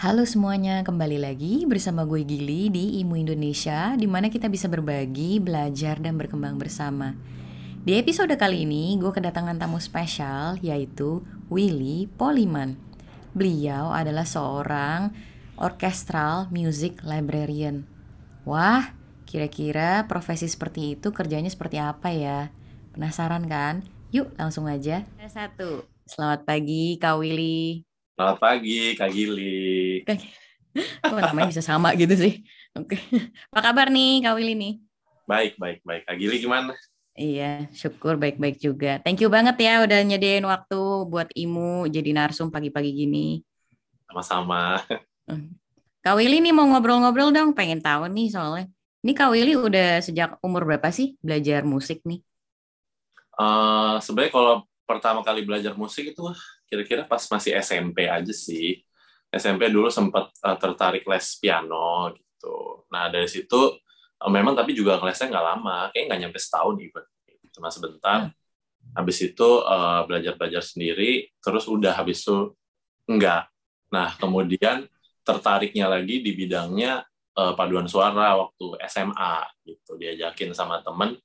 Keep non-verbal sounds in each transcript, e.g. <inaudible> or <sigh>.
Halo semuanya, kembali lagi bersama gue Gili di Imu Indonesia di mana kita bisa berbagi, belajar, dan berkembang bersama. Di episode kali ini, gue kedatangan tamu spesial yaitu Willy Poliman. Beliau adalah seorang orchestral music librarian. Wah, kira-kira profesi seperti itu kerjanya seperti apa ya? Penasaran kan? Yuk langsung aja. Satu. Selamat pagi Kak Willy. Selamat pagi, Kak Gili. Kok namanya bisa sama gitu sih? Oke. Apa kabar nih Kak Willy nih? Baik, baik, baik. Kak Gili gimana? Iya, syukur baik-baik juga. Thank you banget ya udah nyediain waktu buat Imu jadi narsum pagi-pagi gini. Sama-sama. Kak Willy nih mau ngobrol-ngobrol dong, pengen tahu nih soalnya. Ini Kak Willy udah sejak umur berapa sih belajar musik nih? Uh, Sebenarnya kalau pertama kali belajar musik itu kira-kira pas masih SMP aja sih. SMP dulu sempat uh, tertarik les piano gitu. Nah dari situ uh, memang tapi juga lesnya nggak lama, kayak nggak nyampe setahun even, cuma sebentar. Hmm. Habis itu uh, belajar-belajar sendiri, terus udah habis itu enggak. Nah kemudian tertariknya lagi di bidangnya uh, paduan suara waktu SMA gitu, diajakin sama temen,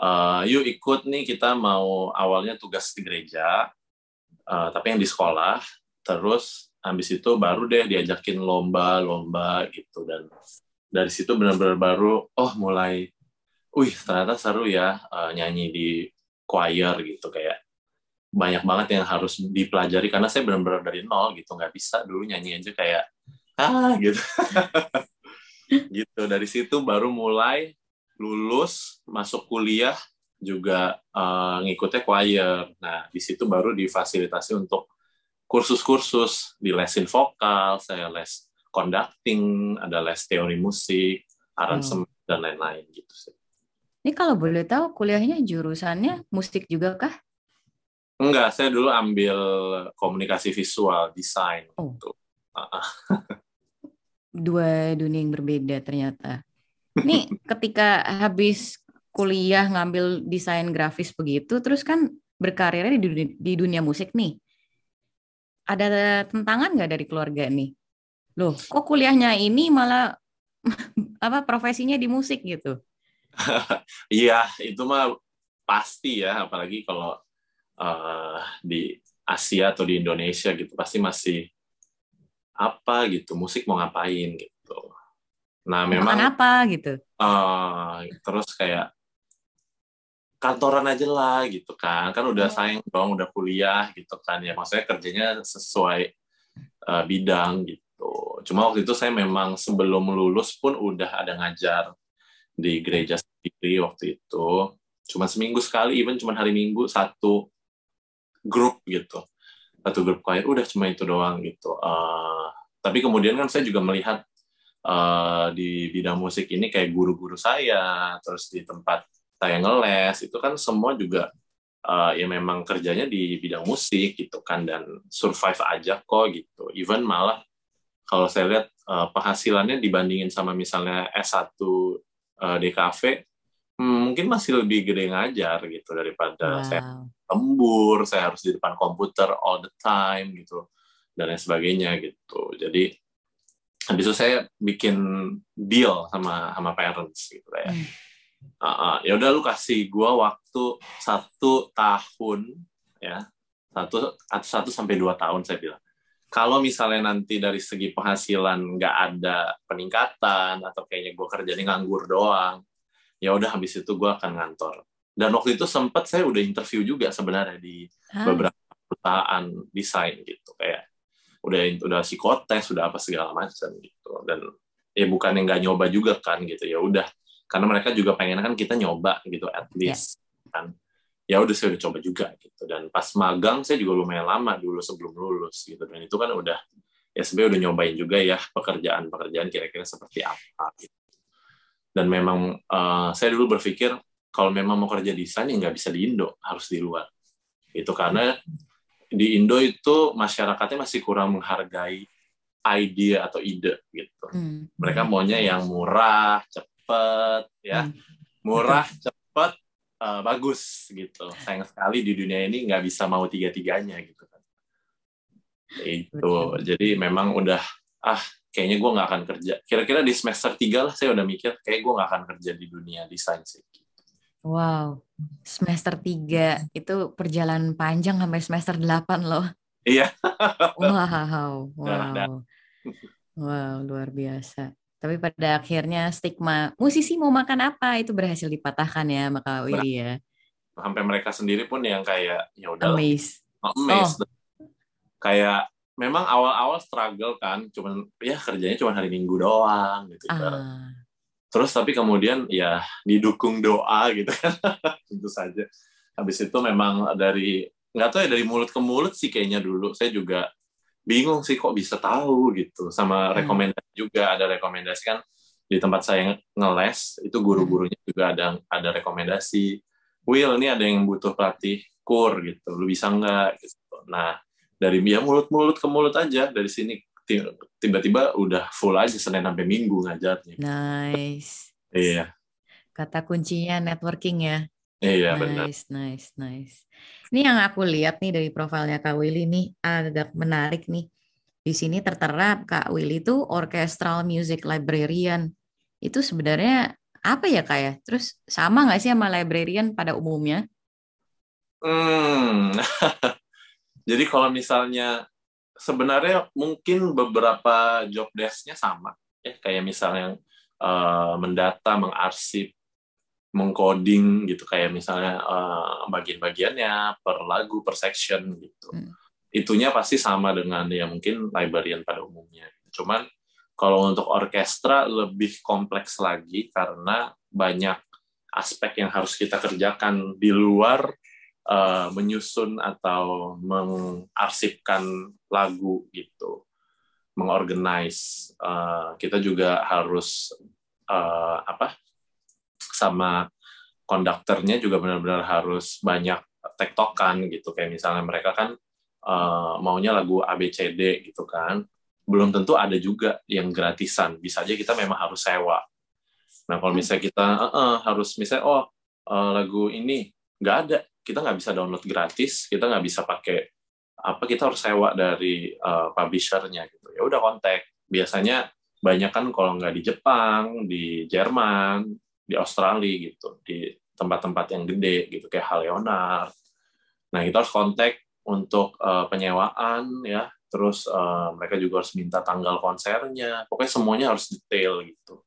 uh, yuk ikut nih kita mau awalnya tugas di gereja, uh, tapi yang di sekolah terus habis itu baru deh diajakin lomba-lomba gitu. Dan dari situ benar-benar baru oh mulai wih ternyata seru ya uh, nyanyi di choir gitu. Kayak banyak banget yang harus dipelajari karena saya benar-benar dari nol gitu. Nggak bisa dulu nyanyi aja kayak ah gitu. <laughs> Gitu. Dari situ baru mulai lulus masuk kuliah juga uh, ngikutnya choir. Nah, di situ baru difasilitasi untuk kursus-kursus di lesin vokal, saya les conducting, ada les teori musik, aransemen hmm. dan lain-lain gitu sih. Ini kalau boleh tahu kuliahnya jurusannya musik juga kah? Enggak, saya dulu ambil komunikasi visual, desain oh. gitu. Dua dunia yang berbeda ternyata. Nih, ketika habis kuliah ngambil desain grafis begitu, terus kan berkarirnya di dunia, di dunia musik nih. Ada tentangan nggak dari keluarga nih? Loh, kok kuliahnya ini malah <laughs> apa profesinya di musik gitu? <laughs> Iya, itu mah pasti ya, apalagi kalau uh, di Asia atau di Indonesia gitu pasti masih apa gitu musik mau ngapain gitu. Nah memang apa gitu. Uh, terus kayak kantoran aja lah gitu kan. Kan udah iya. sayang dong udah kuliah gitu kan. Ya maksudnya kerjanya sesuai uh, bidang gitu. Cuma waktu itu saya memang sebelum lulus pun udah ada ngajar di gereja sendiri waktu itu. Cuma seminggu sekali even cuma hari minggu satu grup gitu. Satu grup choir udah cuma itu doang gitu. Uh, tapi kemudian kan saya juga melihat uh, di bidang musik ini kayak guru-guru saya terus di tempat saya ngeles itu kan semua juga uh, ya memang kerjanya di bidang musik gitu kan dan survive aja kok gitu. Even malah kalau saya lihat uh, penghasilannya dibandingin sama misalnya S1 uh, DKV hmm, mungkin masih lebih gede ngajar gitu daripada wow. saya lembur saya harus di depan komputer all the time gitu dan lain sebagainya gitu. Jadi habis itu saya bikin deal sama sama parents gitu ya hmm uh, uh, ya udah lu kasih gua waktu satu tahun ya. Satu atau satu sampai dua tahun saya bilang. Kalau misalnya nanti dari segi penghasilan nggak ada peningkatan atau kayaknya gue kerjanya nganggur doang ya udah habis itu gue akan ngantor. Dan waktu itu sempat saya udah interview juga sebenarnya di Hah? beberapa perusahaan desain gitu kayak udah udah psikotes sudah apa segala macam gitu. Dan ya bukan yang nggak nyoba juga kan gitu ya udah karena mereka juga pengen kan kita nyoba gitu at ya. least yeah. kan ya udah saya udah coba juga gitu dan pas magang saya juga lumayan lama dulu sebelum lulus gitu dan itu kan udah ya sebenarnya udah nyobain juga ya pekerjaan-pekerjaan kira-kira seperti apa gitu. dan memang uh, saya dulu berpikir kalau memang mau kerja desain ya nggak bisa di Indo harus di luar itu karena di Indo itu masyarakatnya masih kurang menghargai ide atau ide gitu hmm. mereka maunya yang murah cepat cepet ya hmm. murah cepet uh, bagus gitu sayang sekali di dunia ini nggak bisa mau tiga tiganya gitu kan itu jadi memang udah ah kayaknya gue nggak akan kerja. Kira-kira di semester tiga lah saya udah mikir kayak gue nggak akan kerja di dunia desain sih. Wow, semester tiga itu perjalanan panjang sampai semester delapan loh. Iya. wow, wow, wow, luar biasa. Tapi pada akhirnya stigma musisi mau makan apa itu berhasil dipatahkan ya maka Willy ya. Sampai mereka sendiri pun yang kayak ya udah. Amazed. Amazed. Oh. Kayak memang awal-awal struggle kan, cuman ya kerjanya cuma hari Minggu doang gitu. Ah. Terus tapi kemudian ya didukung doa gitu kan, <laughs> tentu saja. Habis itu memang dari nggak tahu ya dari mulut ke mulut sih kayaknya dulu saya juga bingung sih kok bisa tahu gitu. Sama hmm. rekomendasi juga ada rekomendasi kan di tempat saya ngeles itu guru-gurunya hmm. juga ada ada rekomendasi Will ini ada yang butuh pelatih kur gitu. Lu bisa nggak? Gitu. Nah dari ya mulut-mulut ke mulut aja dari sini tiba-tiba udah full aja senin sampai minggu ngajarnya. Nice. Iya. Kata kuncinya networking ya iya nice, benar nice nice ini yang aku lihat nih dari profilnya Kak Willy nih agak menarik nih. Di sini tertera Kak Willy itu orchestral music librarian. Itu sebenarnya apa ya Kak ya? Terus sama nggak sih sama librarian pada umumnya? Hmm. <laughs> Jadi kalau misalnya sebenarnya mungkin beberapa job desk-nya sama ya kayak misalnya uh, mendata, mengarsip, mengcoding gitu kayak misalnya uh, bagian-bagiannya per lagu per section gitu. Hmm. itunya pasti sama dengan ya mungkin librarian pada umumnya. Cuman kalau untuk orkestra lebih kompleks lagi karena banyak aspek yang harus kita kerjakan di luar uh, menyusun atau mengarsipkan lagu gitu. Mengorganize uh, kita juga harus uh, apa sama konduktornya juga benar-benar harus banyak tektokan gitu. Kayak misalnya mereka kan uh, maunya lagu ABCD gitu kan. Belum tentu ada juga yang gratisan. Bisa aja kita memang harus sewa. Nah kalau misalnya kita uh, uh, harus misalnya oh uh, lagu ini nggak ada kita nggak bisa download gratis kita nggak bisa pakai apa kita harus sewa dari uh, publishernya gitu. Ya udah kontak. Biasanya banyak kan kalau nggak di Jepang di Jerman di Australia gitu di tempat-tempat yang gede gitu kayak Hal Leonard. Nah kita harus kontak untuk uh, penyewaan ya, terus uh, mereka juga harus minta tanggal konsernya, pokoknya semuanya harus detail gitu.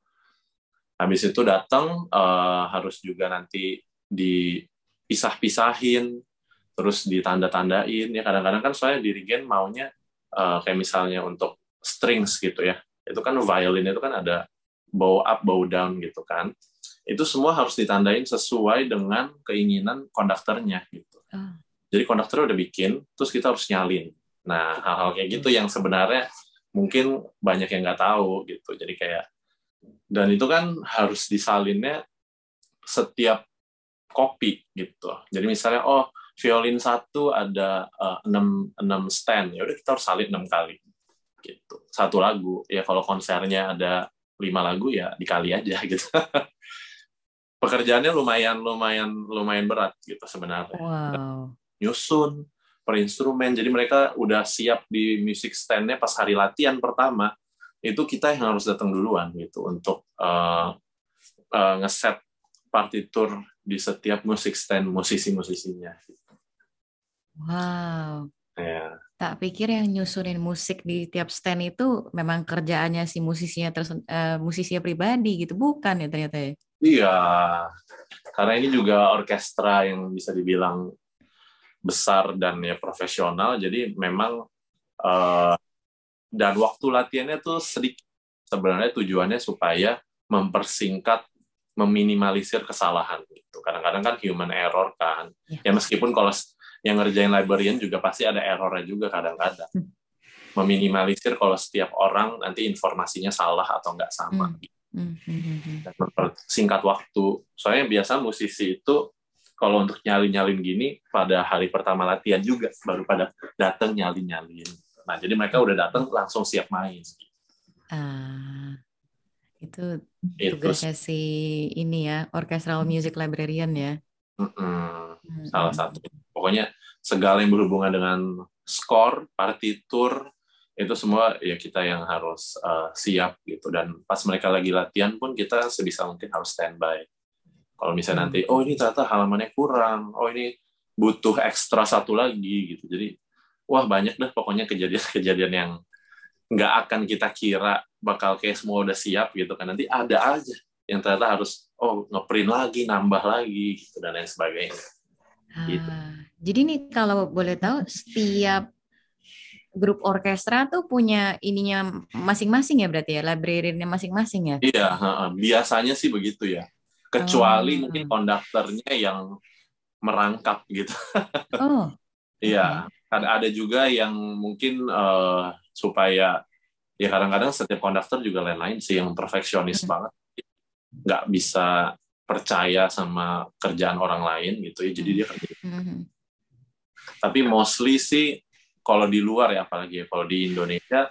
Habis itu datang uh, harus juga nanti dipisah-pisahin, terus ditanda-tandain ya. Kadang-kadang kan saya dirigen maunya uh, kayak misalnya untuk strings gitu ya, itu kan violin itu kan ada bow up, bow down gitu kan itu semua harus ditandain sesuai dengan keinginan konduktornya gitu. Oh. Jadi konduktor udah bikin, terus kita harus nyalin. Nah hal-hal kayak gitu yang sebenarnya mungkin banyak yang nggak tahu gitu. Jadi kayak dan itu kan harus disalinnya setiap kopi gitu. Jadi misalnya oh violin satu ada uh, enam enam stand ya udah kita harus salin enam kali gitu satu lagu ya kalau konsernya ada lima lagu ya dikali aja gitu <laughs> pekerjaannya lumayan lumayan lumayan berat gitu sebenarnya. Wow. Nyusun per instrumen, jadi mereka udah siap di music stand-nya pas hari latihan pertama itu kita yang harus datang duluan gitu untuk uh, uh, ngeset partitur di setiap music stand musisi-musisinya. Gitu. Wow. Ya. Tak pikir yang nyusunin musik di tiap stand itu memang kerjaannya si musisinya uh, musisinya pribadi gitu, bukan ya ternyata ya? Iya, karena ini juga orkestra yang bisa dibilang besar dan ya profesional, jadi memang uh, dan waktu latihannya tuh sedikit. Sebenarnya tujuannya supaya mempersingkat, meminimalisir kesalahan gitu. Kadang-kadang kan human error kan. Ya, ya meskipun kalau yang ngerjain librarian juga pasti ada errornya juga kadang-kadang. Hmm. Meminimalisir kalau setiap orang nanti informasinya salah atau nggak sama. Hmm. Gitu dan mempersingkat waktu. Soalnya biasa musisi itu kalau untuk nyalin-nyalin gini pada hari pertama latihan juga baru pada datang nyalin-nyalin. Nah, jadi mereka udah datang langsung siap main. Uh, itu tugasnya si ini ya, orchestral music librarian ya. Mm -mm, salah satu. Pokoknya segala yang berhubungan dengan skor, partitur, itu semua ya kita yang harus uh, siap gitu. Dan pas mereka lagi latihan pun kita sebisa mungkin harus standby. Kalau misalnya nanti oh ini ternyata halamannya kurang. Oh ini butuh ekstra satu lagi gitu. Jadi wah banyak dah pokoknya kejadian-kejadian yang nggak akan kita kira bakal kayak semua udah siap gitu kan. Nanti ada aja yang ternyata harus oh ngeprint lagi nambah lagi gitu dan lain sebagainya. Gitu. Ah, jadi nih kalau boleh tahu setiap grup orkestra tuh punya ininya masing-masing ya berarti ya, library-nya masing-masing ya? Iya, biasanya sih begitu ya. Kecuali oh. mungkin konduktornya yang merangkap gitu. <laughs> Oh. Iya, okay. ada juga yang mungkin uh, supaya ya kadang-kadang setiap konduktor juga lain-lain sih yang perfeksionis hmm. banget, nggak bisa percaya sama kerjaan orang lain gitu ya, jadi dia kerja. Hmm. Tapi mostly sih kalau di luar ya apalagi kalau di Indonesia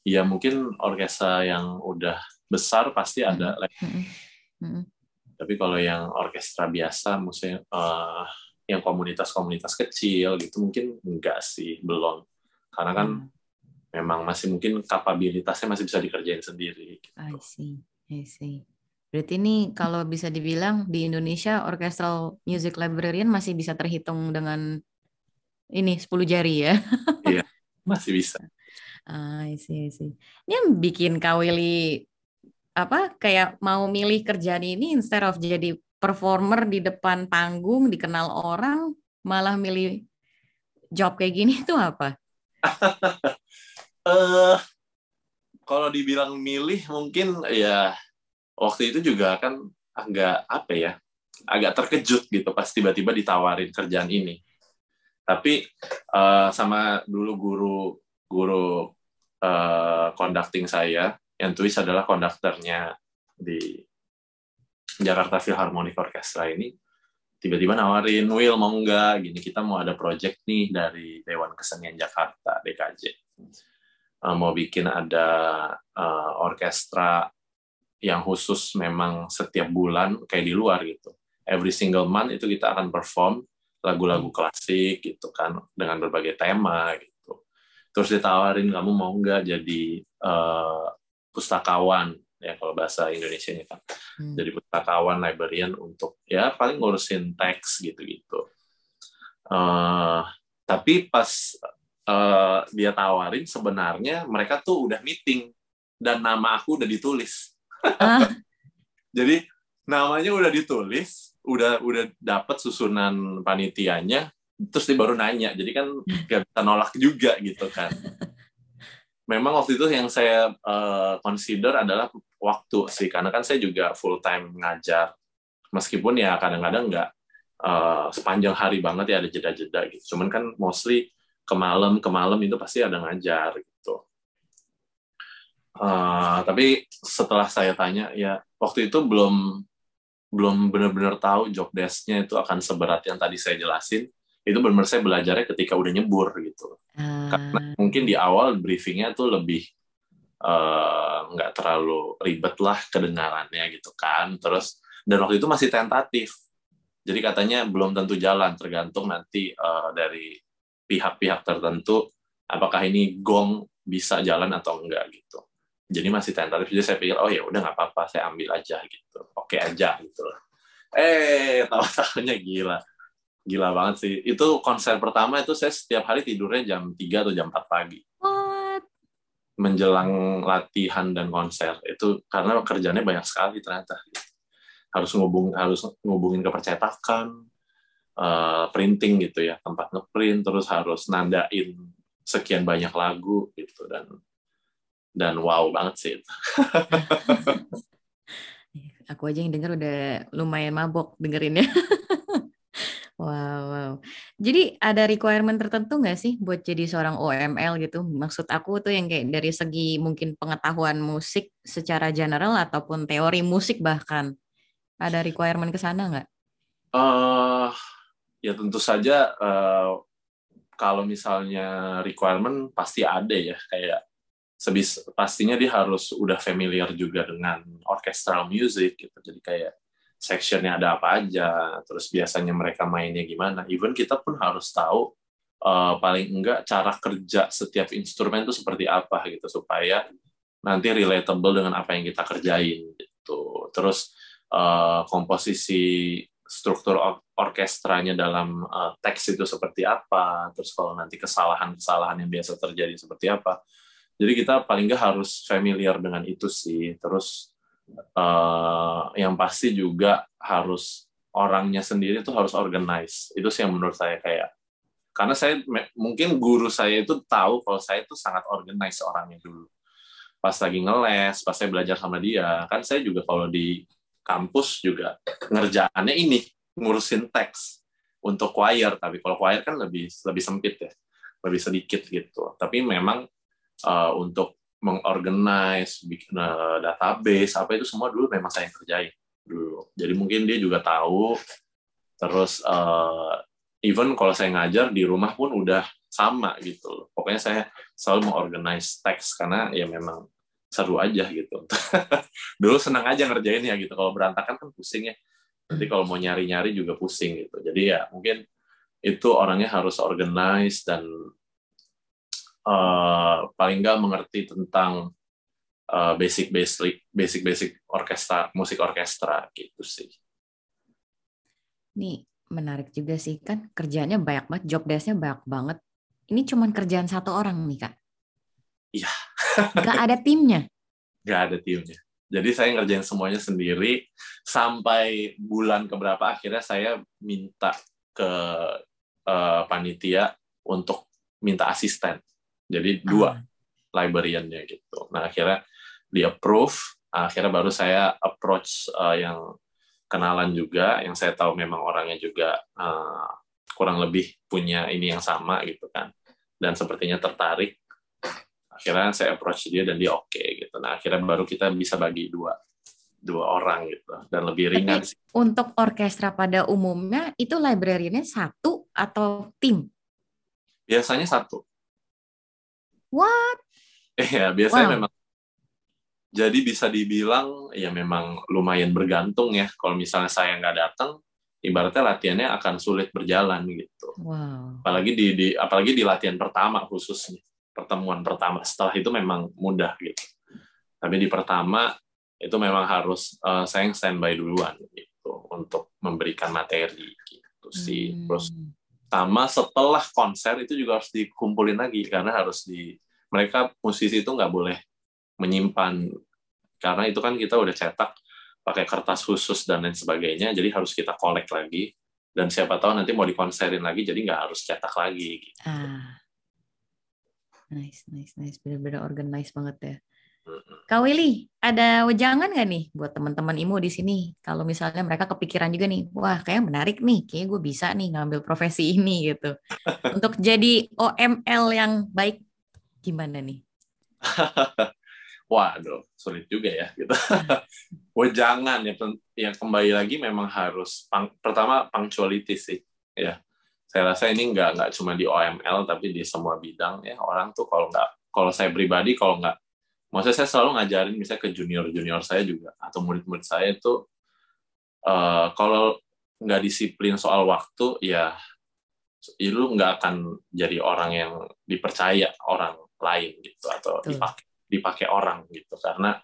ya mungkin orkestra yang udah besar pasti ada mm -hmm. tapi kalau yang orkestra biasa maksudnya uh, yang komunitas-komunitas kecil gitu mungkin enggak sih belum karena kan mm. memang masih mungkin kapabilitasnya masih bisa dikerjain sendiri gitu. I see I see berarti ini kalau bisa dibilang di Indonesia orchestral music librarian masih bisa terhitung dengan ini 10 jari ya. <laughs> Iya, masih bisa. Ah, sih sih. Ini yang bikin Kak Willy apa kayak mau milih kerjaan ini instead of jadi performer di depan panggung dikenal orang malah milih job kayak gini itu apa? uh, <laughs> kalau dibilang milih mungkin ya waktu itu juga kan agak apa ya agak terkejut gitu pas tiba-tiba ditawarin kerjaan ini tapi uh, sama dulu guru guru uh, conducting saya yang tulis adalah konduktornya di Jakarta Philharmonic Orchestra ini tiba-tiba nawarin Will mau nggak? Gini kita mau ada project nih dari Dewan Kesenian Jakarta DKJ uh, mau bikin ada uh, orkestra yang khusus memang setiap bulan kayak di luar gitu. Every single month itu kita akan perform lagu-lagu hmm. klasik gitu kan dengan berbagai tema gitu terus ditawarin kamu mau nggak jadi uh, pustakawan ya kalau bahasa Indonesia ini kan hmm. jadi pustakawan librarian untuk ya paling ngurusin teks gitu-gitu uh, tapi pas uh, dia tawarin sebenarnya mereka tuh udah meeting dan nama aku udah ditulis ah. <laughs> jadi namanya udah ditulis udah udah dapat susunan panitianya terus dia baru nanya. Jadi kan gak bisa nolak juga gitu kan. Memang waktu itu yang saya uh, consider adalah waktu sih. Karena kan saya juga full time ngajar. Meskipun ya kadang-kadang nggak uh, sepanjang hari banget ya ada jeda-jeda gitu. Cuman kan mostly ke malam ke malam itu pasti ada ngajar gitu. Uh, tapi setelah saya tanya ya waktu itu belum belum benar-benar tahu job desk-nya itu akan seberat yang tadi saya jelasin itu benar-benar saya belajarnya ketika udah nyebur gitu. Uh. karena mungkin di awal briefingnya tuh lebih eh, nggak uh, terlalu ribet lah kedengarannya gitu kan. Terus dan waktu itu masih tentatif. Jadi katanya belum tentu jalan tergantung nanti uh, dari pihak-pihak tertentu apakah ini gong bisa jalan atau enggak gitu jadi masih tentatif. Jadi saya pikir oh ya udah nggak apa-apa saya ambil aja gitu. Oke aja gitu eh tahu-tahunya gila. Gila banget sih. Itu konser pertama itu saya setiap hari tidurnya jam 3 atau jam 4 pagi. What? menjelang latihan dan konser. Itu karena kerjanya banyak sekali ternyata. Harus ngubung harus ngubungin ke percetakan uh, printing gitu ya. Tempat ngeprint terus harus nandain sekian banyak lagu gitu. Dan dan wow banget sih itu. <laughs> Aku aja yang denger udah lumayan mabok dengerinnya. <laughs> wow, wow. Jadi ada requirement tertentu nggak sih buat jadi seorang OML gitu? Maksud aku tuh yang kayak dari segi mungkin pengetahuan musik secara general ataupun teori musik bahkan. Ada requirement ke sana nggak? Uh, ya tentu saja uh, kalau misalnya requirement pasti ada ya kayak sebis pastinya dia harus udah familiar juga dengan orchestral music gitu jadi kayak sectionnya ada apa aja terus biasanya mereka mainnya gimana even kita pun harus tahu uh, paling enggak cara kerja setiap instrumen itu seperti apa gitu supaya nanti relatable dengan apa yang kita kerjain gitu. Terus uh, komposisi struktur or orkestranya dalam uh, teks itu seperti apa, terus kalau nanti kesalahan-kesalahan yang biasa terjadi seperti apa. Jadi kita paling nggak harus familiar dengan itu sih. Terus uh, yang pasti juga harus orangnya sendiri itu harus organize. Itu sih yang menurut saya kayak karena saya mungkin guru saya itu tahu kalau saya itu sangat organize orangnya dulu. Pas lagi ngeles, pas saya belajar sama dia, kan saya juga kalau di kampus juga ngerjaannya ini ngurusin teks untuk choir tapi kalau choir kan lebih lebih sempit ya lebih sedikit gitu tapi memang uh, untuk mengorganize uh, database apa itu semua dulu memang saya kerjain dulu jadi mungkin dia juga tahu terus uh, even kalau saya ngajar di rumah pun udah sama gitu pokoknya saya selalu mengorganize teks karena ya memang seru aja gitu. <laughs> Dulu senang aja ngerjain ya gitu. Kalau berantakan kan pusing ya. Nanti kalau mau nyari-nyari juga pusing gitu. Jadi ya mungkin itu orangnya harus organize dan uh, paling nggak mengerti tentang uh, basic basic basic basic orkestra musik orkestra gitu sih. Nih menarik juga sih kan kerjanya banyak banget, job desknya banyak banget. Ini cuma kerjaan satu orang nih kak. Iya. Gak ada timnya? Gak ada timnya. Jadi saya ngerjain semuanya sendiri sampai bulan keberapa akhirnya saya minta ke uh, panitia untuk minta asisten. Jadi dua uh. librariannya gitu. Nah akhirnya di approve, akhirnya baru saya approach uh, yang kenalan juga, yang saya tahu memang orangnya juga uh, kurang lebih punya ini yang sama gitu kan. Dan sepertinya tertarik akhirnya saya approach dia dan dia oke okay, gitu nah akhirnya baru kita bisa bagi dua dua orang gitu dan lebih ringan Tapi, sih. Untuk orkestra pada umumnya itu library-nya satu atau tim? Biasanya satu. What? <laughs> Iya, biasanya wow. memang. Jadi bisa dibilang ya memang lumayan bergantung ya. Kalau misalnya saya nggak datang, ibaratnya latihannya akan sulit berjalan gitu. Wow. Apalagi di, di apalagi di latihan pertama khususnya pertemuan pertama. Setelah itu memang mudah gitu. Tapi di pertama itu memang harus uh, saya yang standby duluan gitu untuk memberikan materi gitu sih. Hmm. Terus sama setelah konser itu juga harus dikumpulin lagi karena harus di mereka musisi itu nggak boleh menyimpan karena itu kan kita udah cetak pakai kertas khusus dan lain sebagainya jadi harus kita kolek lagi dan siapa tahu nanti mau dikonserin lagi jadi nggak harus cetak lagi gitu. Ah. Nice, nice, nice. Benar-benar organize banget ya. Kak Willy, ada wejangan nggak nih buat teman-teman IMU di sini? Kalau misalnya mereka kepikiran juga nih, wah kayak menarik nih, kayak gue bisa nih ngambil profesi <laughs> ini gitu. <laughs> Untuk jadi OML yang baik, gimana nih? <laughs> Waduh, sulit juga ya gitu. wejangan ya, yang kembali lagi memang harus pang, pertama punctuality sih, ya saya rasa ini nggak nggak cuma di OML tapi di semua bidang ya orang tuh kalau nggak kalau saya pribadi kalau nggak maksudnya saya selalu ngajarin misalnya ke junior junior saya juga atau murid-murid saya itu uh, kalau nggak disiplin soal waktu ya lu nggak akan jadi orang yang dipercaya orang lain gitu atau dipakai dipakai orang gitu. Karena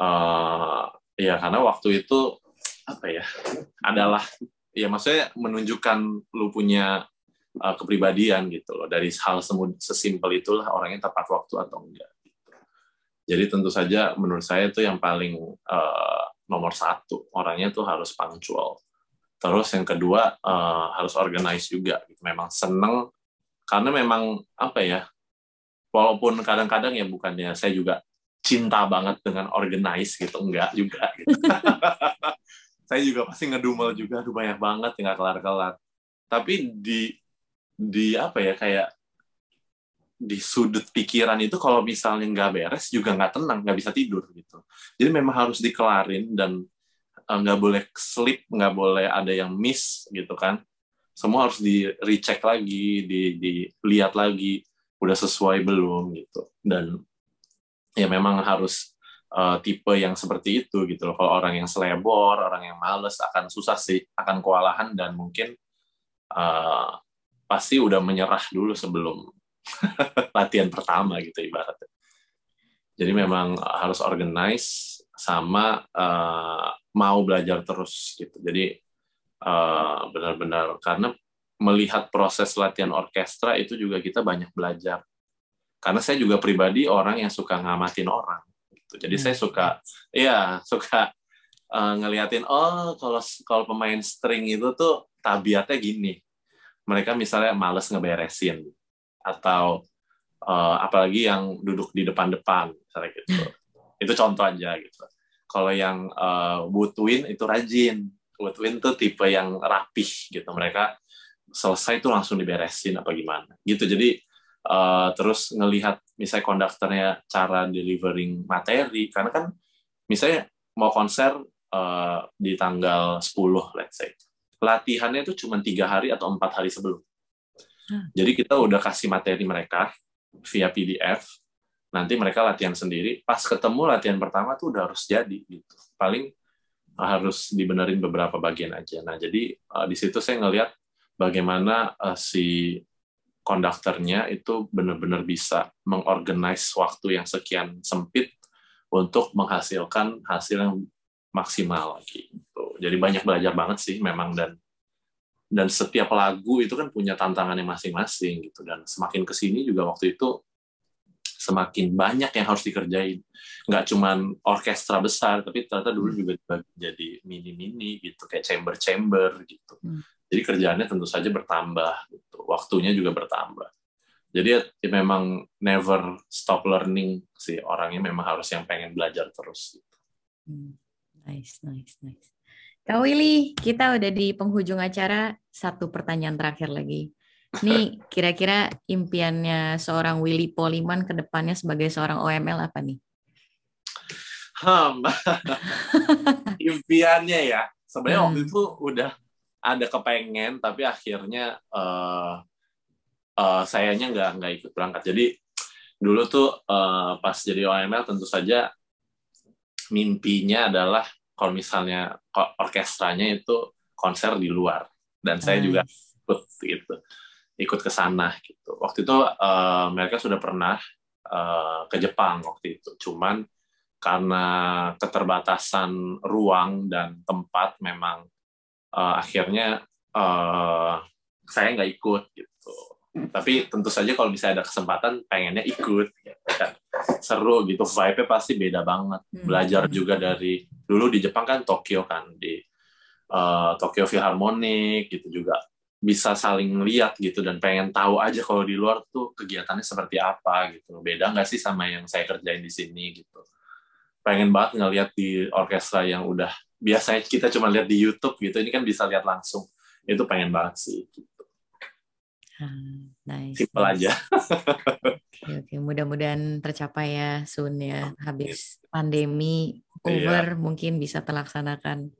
uh, ya karena waktu itu apa ya adalah ya maksudnya menunjukkan lu punya uh, kepribadian gitu loh. Dari hal sesimpel itulah orangnya tepat waktu atau enggak. Jadi tentu saja menurut saya itu yang paling uh, nomor satu. Orangnya tuh harus punctual. Terus yang kedua uh, harus organize juga. Memang seneng karena memang apa ya walaupun kadang-kadang ya bukannya saya juga cinta banget dengan organize gitu enggak juga gitu. <laughs> saya juga pasti ngedumel juga aduh banyak banget nggak kelar-kelar. Tapi di di apa ya kayak di sudut pikiran itu kalau misalnya nggak beres juga nggak tenang nggak bisa tidur gitu. Jadi memang harus dikelarin dan eh, nggak boleh slip nggak boleh ada yang miss gitu kan. Semua harus di recheck lagi di dilihat lagi udah sesuai belum gitu. Dan ya memang harus uh, tipe yang seperti itu gitu loh. Kalau orang yang selebor, orang yang males akan susah sih, akan kewalahan dan mungkin uh, pasti udah menyerah dulu sebelum <laughs> latihan pertama gitu ibaratnya. Jadi memang harus organize sama uh, mau belajar terus gitu. Jadi uh, benar-benar karena melihat proses latihan orkestra itu juga kita banyak belajar. Karena saya juga pribadi orang yang suka ngamatin orang. Gitu. Jadi hmm. saya suka, ya suka uh, ngeliatin oh kalau kalau pemain string itu tuh tabiatnya gini. Mereka misalnya males ngeberesin atau uh, apalagi yang duduk di depan-depan misalnya gitu. <laughs> itu contoh aja gitu. Kalau yang uh, woodwind itu rajin. Woodwind tuh tipe yang rapih gitu. Mereka selesai tuh langsung diberesin apa gimana gitu. Jadi uh, terus ngelihat misalnya konduktornya cara delivering materi karena kan misalnya mau konser uh, di tanggal 10 let's say latihannya itu cuma tiga hari atau empat hari sebelum. Jadi kita udah kasih materi mereka via PDF nanti mereka latihan sendiri. Pas ketemu latihan pertama tuh udah harus jadi gitu. Paling harus dibenerin beberapa bagian aja. Nah jadi uh, di situ saya ngelihat bagaimana uh, si konduktornya itu benar-benar bisa mengorganize waktu yang sekian sempit untuk menghasilkan hasil yang maksimal gitu. Jadi banyak belajar banget sih memang dan dan setiap lagu itu kan punya tantangannya masing-masing gitu dan semakin ke sini juga waktu itu semakin banyak yang harus dikerjain nggak cuman orkestra besar tapi ternyata dulu hmm. juga jadi mini-mini gitu kayak chamber-chamber gitu hmm. jadi kerjaannya tentu saja bertambah gitu waktunya juga bertambah jadi ya memang never stop learning sih orangnya memang harus yang pengen belajar terus gitu. Hmm. nice nice nice Kak Willy, kita udah di penghujung acara. Satu pertanyaan terakhir lagi. Nih, kira-kira impiannya seorang Willy Poliman ke depannya sebagai seorang OML apa nih? Hmm. <laughs> impiannya ya. Sebenarnya hmm. waktu itu udah ada kepengen, tapi akhirnya uh, uh, sayanya nggak nggak ikut berangkat. Jadi dulu tuh uh, pas jadi OML tentu saja mimpinya adalah kalau misalnya orkestranya itu konser di luar. Dan saya juga ikut gitu ikut ke sana gitu. Waktu itu uh, mereka sudah pernah uh, ke Jepang waktu itu. Cuman karena keterbatasan ruang dan tempat memang uh, akhirnya uh, saya nggak ikut gitu tapi tentu saja kalau bisa ada kesempatan pengennya ikut gitu kan. Seru gitu vibe-nya pasti beda banget. Hmm. belajar juga dari dulu di Jepang kan Tokyo kan di uh, Tokyo Philharmonic gitu juga. Bisa saling lihat gitu dan pengen tahu aja kalau di luar tuh kegiatannya seperti apa gitu. Beda nggak sih sama yang saya kerjain di sini gitu? Pengen banget ngeliat di orkestra yang udah biasanya kita cuma lihat di YouTube gitu ini kan bisa lihat langsung. Itu pengen banget sih. gitu. Hmm, nice. Simple nice. aja. Oke, oke. Mudah-mudahan tercapai ya soon ya. Habis pandemi iya. over iya. mungkin bisa terlaksanakan.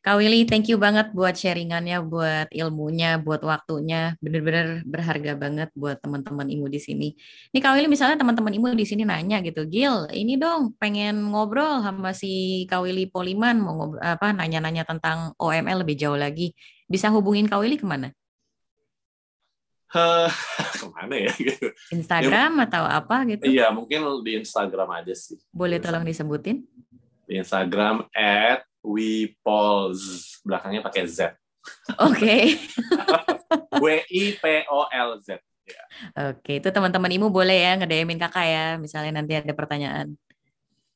Kak Willy, thank you banget buat sharingannya, buat ilmunya, buat waktunya. Bener-bener berharga banget buat teman-teman IMU di sini. Ini Kak Willy misalnya teman-teman IMU di sini nanya gitu, Gil, ini dong pengen ngobrol sama si Kak Willy Poliman, mau ngobrol, apa nanya-nanya tentang OML lebih jauh lagi. Bisa hubungin Kak Willy ke mana? <laughs> ke mana ya gitu. Instagram ya, atau apa gitu? Iya, mungkin di Instagram aja sih. Boleh tolong disebutin? Di Instagram at wipolz belakangnya pakai Z. Oke. <laughs> W I P O L Z. Ya. Oke, itu teman-teman Imu boleh ya ngedemin kakak ya, misalnya nanti ada pertanyaan.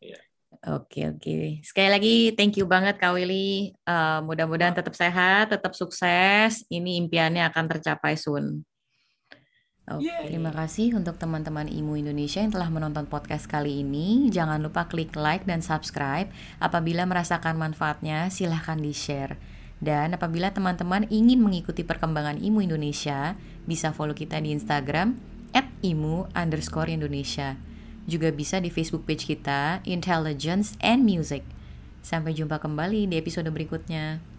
Iya. Oke oke. Sekali lagi thank you banget Kak Willy. Uh, mudah-mudahan tetap sehat, tetap sukses. Ini impiannya akan tercapai soon. Oke, okay, terima kasih untuk teman-teman IMU Indonesia yang telah menonton podcast kali ini. Jangan lupa klik like dan subscribe. Apabila merasakan manfaatnya, silahkan di-share. Dan apabila teman-teman ingin mengikuti perkembangan IMU Indonesia, bisa follow kita di Instagram at IMU underscore Indonesia. Juga bisa di Facebook page kita, Intelligence and Music. Sampai jumpa kembali di episode berikutnya.